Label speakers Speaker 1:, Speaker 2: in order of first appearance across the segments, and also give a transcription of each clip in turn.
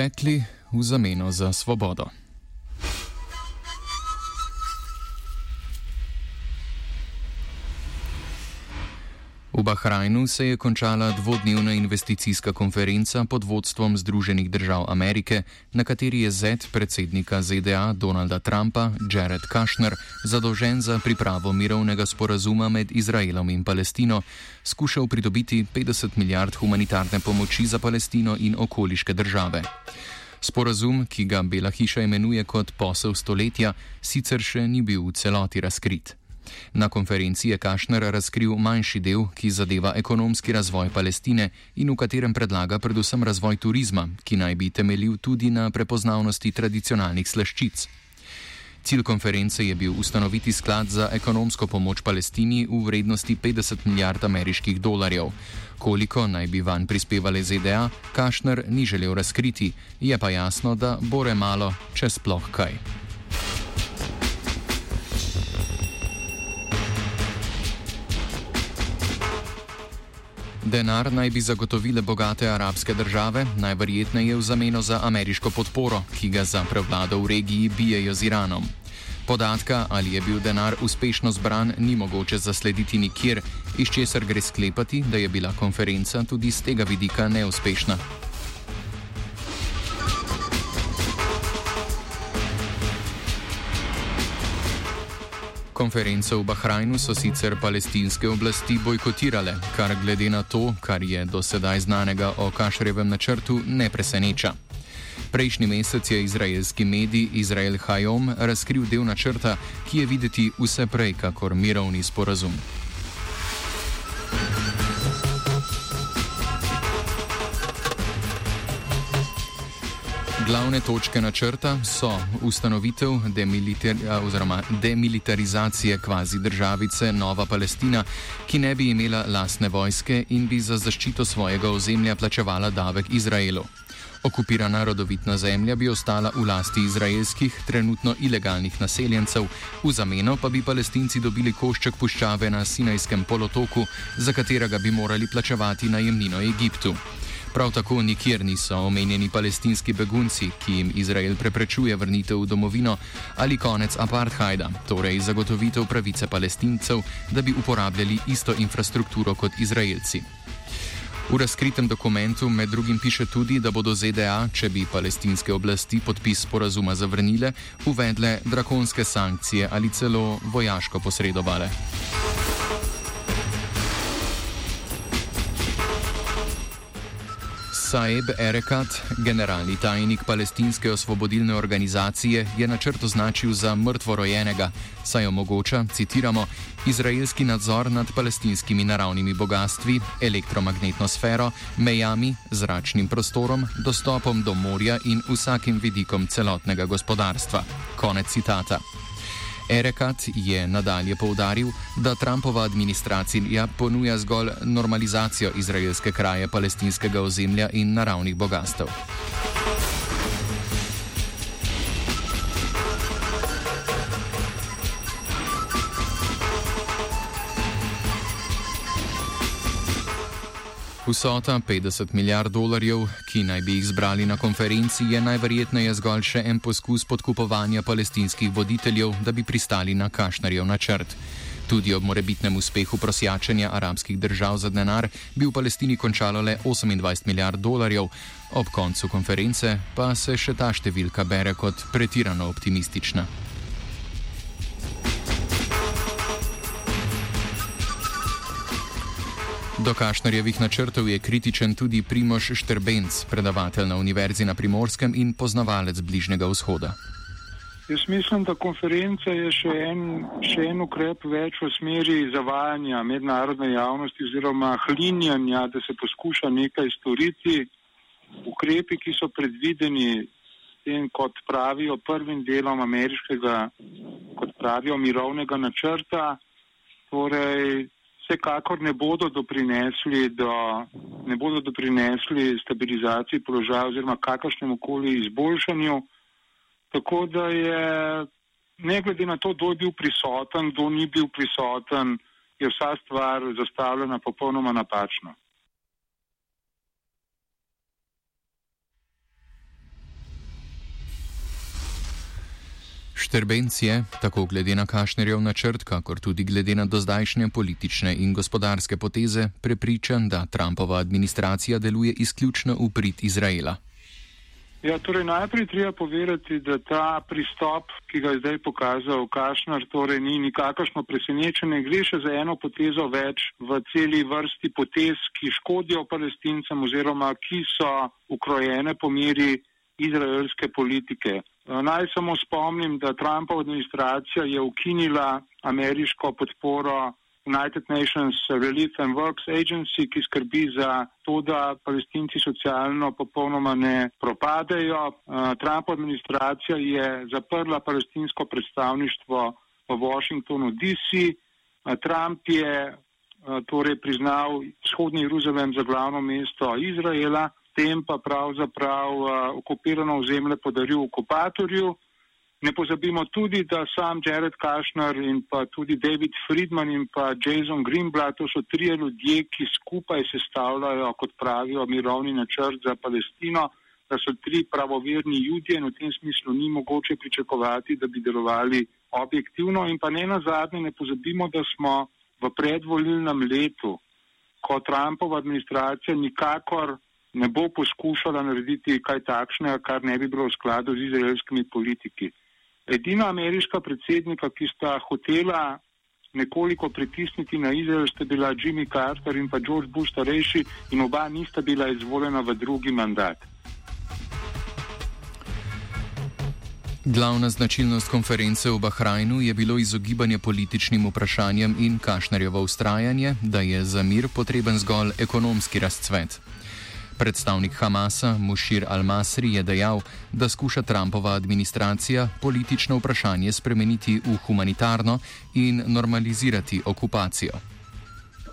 Speaker 1: Šekli v zameno za svobodo. V Bahrajnu se je končala dvodnevna investicijska konferenca pod vodstvom Združenih držav Amerike, na kateri je Z predsednika ZDA Donalda Trumpa, Jared Kushner, zadolžen za pripravo mirovnega sporazuma med Izraelom in Palestino, skušal pridobiti 50 milijard humanitarne pomoči za Palestino in okoliške države. Sporazum, ki ga Bela hiša imenuje kot posel stoletja, sicer še ni bil v celoti razkrit. Na konferenci je Kašner razkril manjši del, ki zadeva ekonomski razvoj Palestine in v katerem predlaga predvsem razvoj turizma, ki naj bi temeljil tudi na prepoznavnosti tradicionalnih slaščic. Cilj konference je bil ustanoviti sklad za ekonomsko pomoč Palestini v vrednosti 50 milijard ameriških dolarjev. Koliko naj bi van prispevali ZDA, Kašner ni želel razkriti, je pa jasno, da bore malo, če sploh kaj. Denar naj bi zagotovile bogate arabske države, najverjetneje v zameno za ameriško podporo, ki ga za prevlado v regiji bijejo z Iranom. Podatka, ali je bil denar uspešno zbran, ni mogoče zaslediti nikjer, iz česar gre sklepati, da je bila konferenca tudi z tega vidika neuspešna. Konferenco v Bahrajnu so sicer palestinske oblasti bojkotirale, kar glede na to, kar je do sedaj znanega o Kašrevem načrtu, ne preseneča. Prejšnji mesec je izraelski medij Izrael Hayom razkril del načrta, ki je videti vse prej kakor mirovni sporazum. Glavne točke načrta so ustanovitev demilitar demilitarizacije kvazi državice Nova Palestina, ki ne bi imela lastne vojske in bi za zaščito svojega ozemlja plačevala davek Izraelu. Okupirana rodovitna zemlja bi ostala v lasti izraelskih, trenutno ilegalnih naseljencev, v zameno pa bi palestinci dobili košček puščave na Sinajskem polotoku, za katerega bi morali plačevati najemnino Egiptu. Prav tako nikjer niso omenjeni palestinski begunci, ki jim Izrael preprečuje vrnitev v domovino, ali konec apartheida, torej zagotovitev pravice palestincev, da bi uporabljali isto infrastrukturo kot Izraelci. V razkritem dokumentu med drugim piše tudi, da bodo ZDA, če bi palestinske oblasti podpis sporazuma zavrnile, uvedle drakonske sankcije ali celo vojaško posredovale. Saeb Erekat, generalni tajnik palestinske osvobodilne organizacije, je načrt označil za mrtvorojenega, saj omogoča, citiramo, izraelski nadzor nad palestinskimi naravnimi bogatstvi, elektromagnetno sfero, mejami, zračnim prostorom, dostopom do morja in vsakim vidikom celotnega gospodarstva. Konec citata. Erekat je nadalje povdaril, da Trumpova administracija ponuja zgolj normalizacijo izraelske kraje palestinskega ozemlja in naravnih bogastev. Vsota 50 milijard dolarjev, ki naj bi jih zbrali na konferenci, je najverjetneje zgolj še en poskus podkupovanja palestinskih voditeljev, da bi pristali na kašnarjev načrt. Tudi ob morebitnem uspehu prosjačenja arabskih držav za denar bi v Palestini končalo le 28 milijard dolarjev, ob koncu konference pa se še ta številka bere kot pretirano optimistična. Do Kašnarjevih načrtov je kritičen tudi Primoš Štrbenc, predavatelj na Univerzi na Primorskem in poznavalec Bližnjega vzhoda.
Speaker 2: Jaz mislim, da konferenca je še en, še en ukrep več v smeri zavajanja mednarodne javnosti oziroma hlinjanja, da se poskuša nekaj storiti. Ukrepi, ki so predvideni tem, kot pravijo prvim delom ameriškega, kot pravijo mirovnega načrta, torej vsekakor ne bodo doprinesli do, ne bodo doprinesli stabilizaciji položaja oziroma kakršnemu koli izboljšanju. Tako da je, ne glede na to, kdo je bil prisoten, kdo ni bil prisoten, je vsa stvar zastavljena popolnoma napačno.
Speaker 1: Šterbenc je, tako glede na Kašnerjev načrt, kakor tudi glede na dozdajšnje politične in gospodarske poteze, prepričan, da Trumpova administracija deluje izključno v prid Izraela.
Speaker 2: Ja, torej najprej treba povedati, da ta pristop, ki ga je zdaj pokazal Kašnar, torej ni nikakršno presenečenje. Gre še za eno potezo več v celi vrsti potez, ki škodijo palestincem oziroma ki so ukrojene po meri izraelske politike. Eh, naj samo spomnim, da Trumpova administracija je ukinila ameriško podporo United Nations Relief and Works Agency, ki skrbi za to, da palestinci socialno popolnoma ne propadejo. Eh, Trumpova administracija je zaprla palestinsko predstavništvo v Washingtonu DC. Eh, Trump je torej priznal vzhodni Jeruzalem za glavno mesto Izraela tem pa pravzaprav uh, okupirano ozemlje podaril okupatorju. Ne pozabimo tudi, da sam Jared Kushner in pa tudi David Friedman in pa Jason Greenblatt, to so trije ljudje, ki skupaj sestavljajo, kot pravijo, mirovni načrt za Palestino, da so tri pravoverni ljudje in v tem smislu ni mogoče pričakovati, da bi delovali objektivno. In pa ne na zadnje, ne pozabimo, da smo v predvolilnem letu, ko Trumpova administracija nikakor ne bo poskušala narediti kaj takšnega, kar ne bi bilo v skladu z izraelskimi politiki. Edina ameriška predsednika, ki sta hotela nekoliko pritisniti na Izrael, sta bila Jimmy Carter in pa George Bush starejši in oba nista bila izvoljena v drugi mandat.
Speaker 1: Glavna značilnost konference v Bahrajnu je bilo izogibanje političnim vprašanjem in Kašnarjevo ustrajanje, da je za mir potreben zgolj ekonomski razcvet. Predstavnik Hamasa Mušir al-Masri je dejal, da skuša Trumpova administracija politično vprašanje spremeniti v humanitarno in normalizirati okupacijo.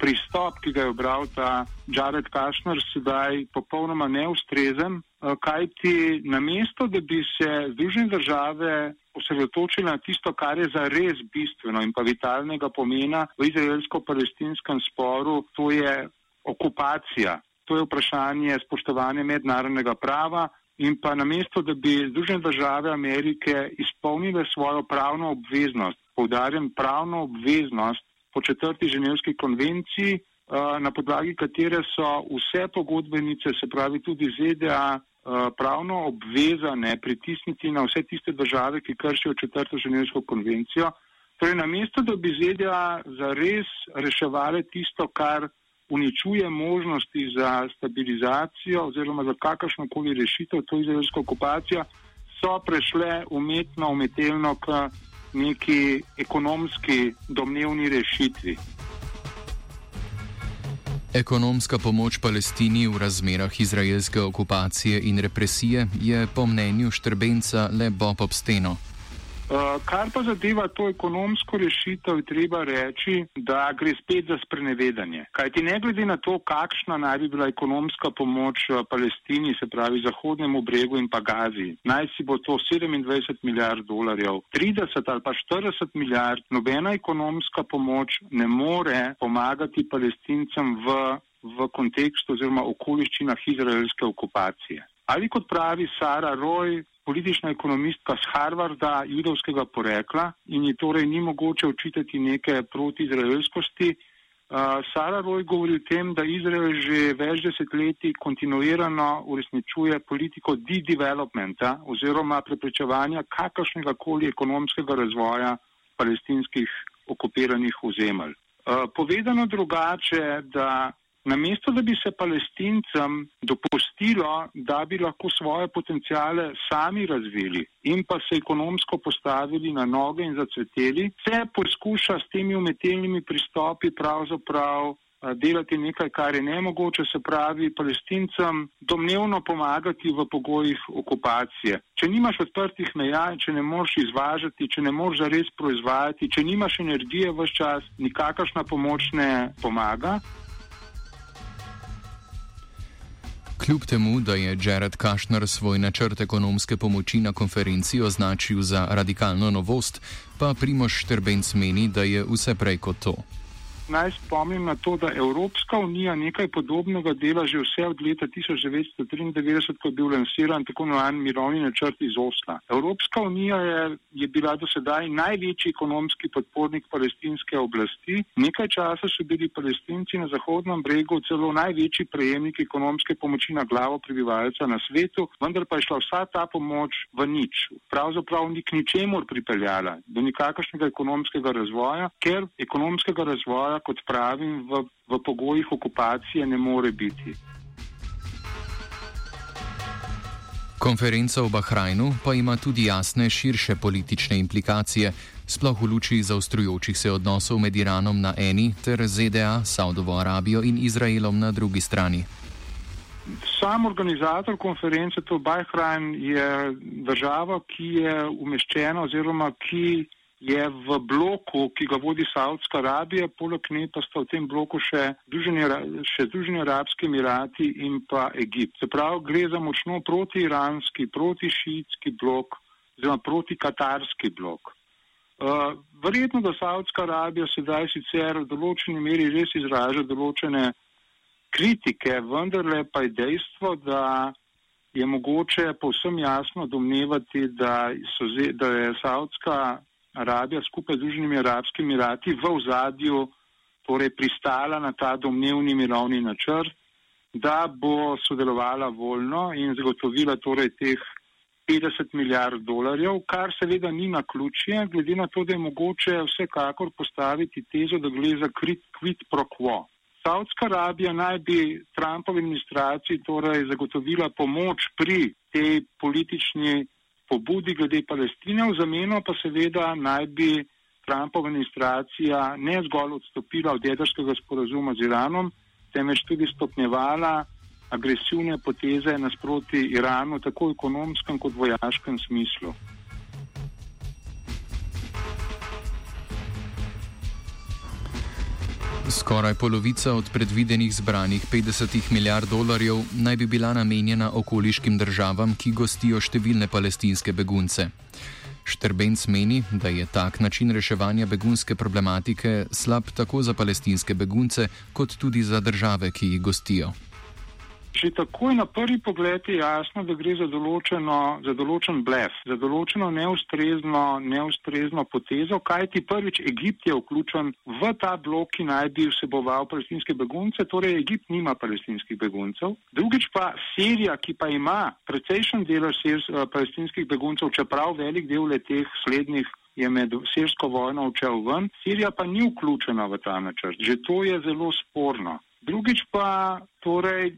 Speaker 2: Pristop, ki ga je obral ta Jared Kushner, sedaj popolnoma neustrezen, eh, kajti namesto, da bi se Združene države osredotočile na tisto, kar je za res bistveno in pa vitalnega pomena v izraelsko-palestinskem sporu, to je okupacija to je vprašanje spoštovanja mednarodnega prava in pa namesto, da bi Združene države Amerike izpolnile svojo pravno obveznost, povdarjam pravno obveznost po četrti ženevski konvenciji, eh, na podlagi katere so vse pogodbenice, se pravi tudi ZDA, eh, pravno obvezane pritisniti na vse tiste države, ki kršijo četrto ženevsko konvencijo. Torej, namesto, da bi ZDA zares reševali tisto, kar uničuje možnosti za stabilizacijo oziroma za kakršno koli rešitev, to je izraelska okupacija, so prešle umetno, umetelno k neki ekonomski domnevni rešitvi.
Speaker 1: Ekonomska pomoč Palestini v razmerah izraelske okupacije in represije je po mnenju Štrbenca le bob ob steno.
Speaker 2: Uh, kar pa zadeva to ekonomsko rešitev, treba reči, da gre spet za sprenevedanje. Kaj ti ne glede na to, kakšna naj bi bila ekonomska pomoč uh, Palestini, se pravi Zahodnemu bregu in pa Gazi, naj si bo to 27 milijard dolarjev, 30 ali pa 40 milijard, nobena ekonomska pomoč ne more pomagati palestincem v, v kontekstu oziroma okoliščinah izraelske okupacije. Ali kot pravi Sara Roy, politična ekonomistka z Harvarda, judovskega porekla in ji torej ni mogoče očitati neke protiizraelskosti. Uh, Sara Roj govori o tem, da Izrael že več desetletij kontinuirano uresničuje politiko de-developmenta oziroma preprečevanja kakršnega koli ekonomskega razvoja palestinskih okupiranih ozemelj. Uh, povedano drugače, da Namesto, da bi se palestincem dopustilo, da bi lahko svoje potencijale sami razvili in pa se ekonomsko postavili na noge in zacveteli, se poskuša s temi umetelnimi pristopi pravzaprav eh, delati nekaj, kar je nemogoče, se pravi palestincem domnevno pomagati v pogojih okupacije. Če nimaš odprtih meja, če ne moreš izvažati, če ne moreš zares proizvajati, če nimaš energije v čas, nikakršna pomoč ne pomaga.
Speaker 1: Kljub temu, da je Jared Kushner svoj načrt ekonomske pomoči na konferenci označil za radikalno novost, pa Primoš Šterbenc meni, da je vse prej kot to.
Speaker 2: Naj spomnim na to, da Evropska unija nekaj podobnega dela že vse od leta 1993, ko je bil lansiran tako imenovan mirovni načrt iz Osla. Evropska unija je, je bila do sedaj največji ekonomski podpornik palestinske oblasti. Nekaj časa so bili palestinci na Zahodnem bregu celo največji prejemniki ekonomske pomoči na glavo prebivalca na svetu, vendar pa je šla vsa ta pomoč v nič. Pravzaprav ni k ničemur pripeljala, do nikakršnega ekonomskega razvoja, ker ekonomskega razvoja, kot pravim, v, v pogojih okupacije ne more biti.
Speaker 1: Konferenca v Bahrajnu pa ima tudi jasne širše politične implikacije, sploh v luči zaostrujočih se odnosov med Iranom na eni ter ZDA, Saudovo Arabijo in Izraelom na drugi strani.
Speaker 2: Sam organizator konference, to Bahrajn, je država, ki je umeščena oziroma ki je v bloku, ki ga vodi Saudska Arabija, poleg nje pa sta v tem bloku še Združeni Arabski Emirati in pa Egipt. Se pravi, gre za močno protiiranski, protišitski blok oziroma protikatarski blok. Uh, verjetno, da Saudska Arabija sedaj sicer v določeni meri res izraža določene kritike, vendarle pa je dejstvo, da je mogoče povsem jasno domnevati, da, so, da je Saudska Arabija skupaj z Združenimi arabskimi emirati v ozadju torej pristala na ta domnevni mirovni načrt, da bo sodelovala voljno in zagotovila torej teh 50 milijard dolarjev, kar seveda ni na ključje, glede na to, da je mogoče vsekakor postaviti tezo, da gre za quid pro quo. Saudska Arabija naj bi Trumpovi administraciji torej zagotovila pomoč pri tej politični pobudi glede Palestine, v zameno pa seveda naj bi Trumpova administracija ne zgolj odstopila od jedrskega sporazuma z Iranom, temveč tudi stopnjevala agresivne poteze nasproti Iranu, tako v ekonomskem kot vojaškem smislu.
Speaker 1: Skoraj polovica od predvidenih zbranih 50 milijard dolarjev naj bi bila namenjena okoliškim državam, ki gostijo številne palestinske begunce. Štrbenc meni, da je tak način reševanja begunske problematike slab tako za palestinske begunce, kot tudi za države, ki jih gostijo.
Speaker 2: Že takoj na prvi pogled je jasno, da gre za, določeno, za določen blef, za določeno neustrezno, neustrezno potezo, kajti prvič Egipt je vključen v ta blok, ki naj bi vseboval palestinske begunce, torej Egipt nima palestinskih beguncev. Drugič pa Sirija, ki pa ima precejšen delež eh, palestinskih beguncev, čeprav velik del le teh slednjih je med sirsko vojno odšel ven, Sirija pa ni vključena v ta načrt. Že to je zelo sporno. Drugič pa, torej,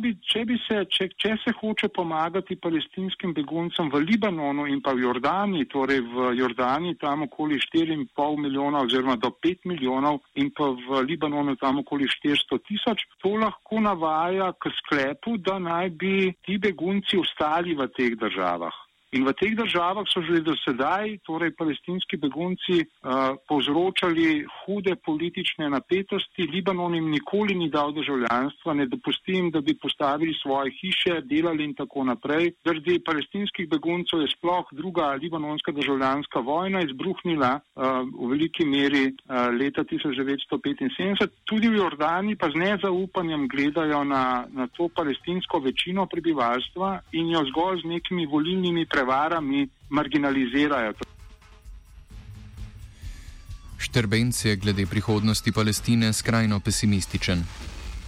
Speaker 2: bi, če, bi se, če, če se hoče pomagati palestinskim beguncem v Libanonu in pa v Jordani, torej v Jordani tam okoli 4,5 milijona oziroma do 5 milijonov in pa v Libanonu tam okoli 400 tisoč, to lahko navaja k sklepu, da naj bi ti begunci ostali v teh državah. In v teh državah so že do sedaj, torej palestinski begunci, uh, povzročali hude politične napetosti. Libanon jim nikoli ni dal državljanstva, ne dopustim, da bi postavili svoje hiše, delali in tako naprej. Zaradi palestinskih beguncev je sploh druga libanonska državljanska vojna izbruhnila uh, v veliki meri uh, leta 1975. Tudi v Jordani pa z nezaupanjem gledajo na, na to palestinsko večino prebivalstva in jo zgolj z nekimi volilnimi prevarami marginalizirajo.
Speaker 1: Štrbenc je glede prihodnosti Palestine skrajno pesimističen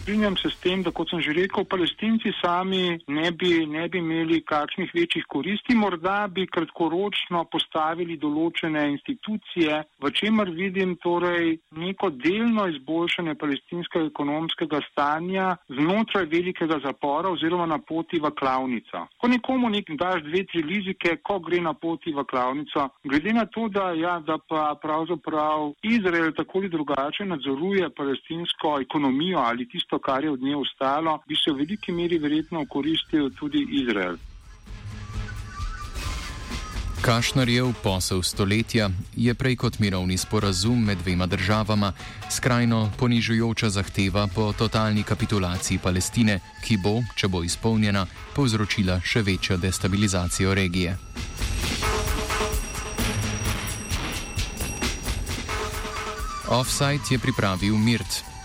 Speaker 2: strinjam se s tem, da kot sem že rekel, palestinci sami ne bi, ne bi imeli kakšnih večjih koristi, morda bi kratkoročno postavili določene institucije, v čemer vidim torej neko delno izboljšanje palestinskega ekonomskega stanja znotraj velikega zapora oziroma na poti v klavnico. Ko nekomu nek daš dve, tri lizike, ko gre na poti v klavnico, glede na to, da, ja, da pa pravzaprav Izrael tako ali drugače nadzoruje palestinsko ekonomijo ali tisto, kar je od nje ostalo, bi se v veliki meri verjetno koristil tudi Izrael.
Speaker 1: Kašnarjev posel stoletja je prej kot mirovni sporazum med dvema državama, skrajno ponižujoča zahteva po totalni kapitulaciji Palestine, ki bo, če bo izpolnjena, povzročila še večjo destabilizacijo regije. Offside je pripravil Mirt.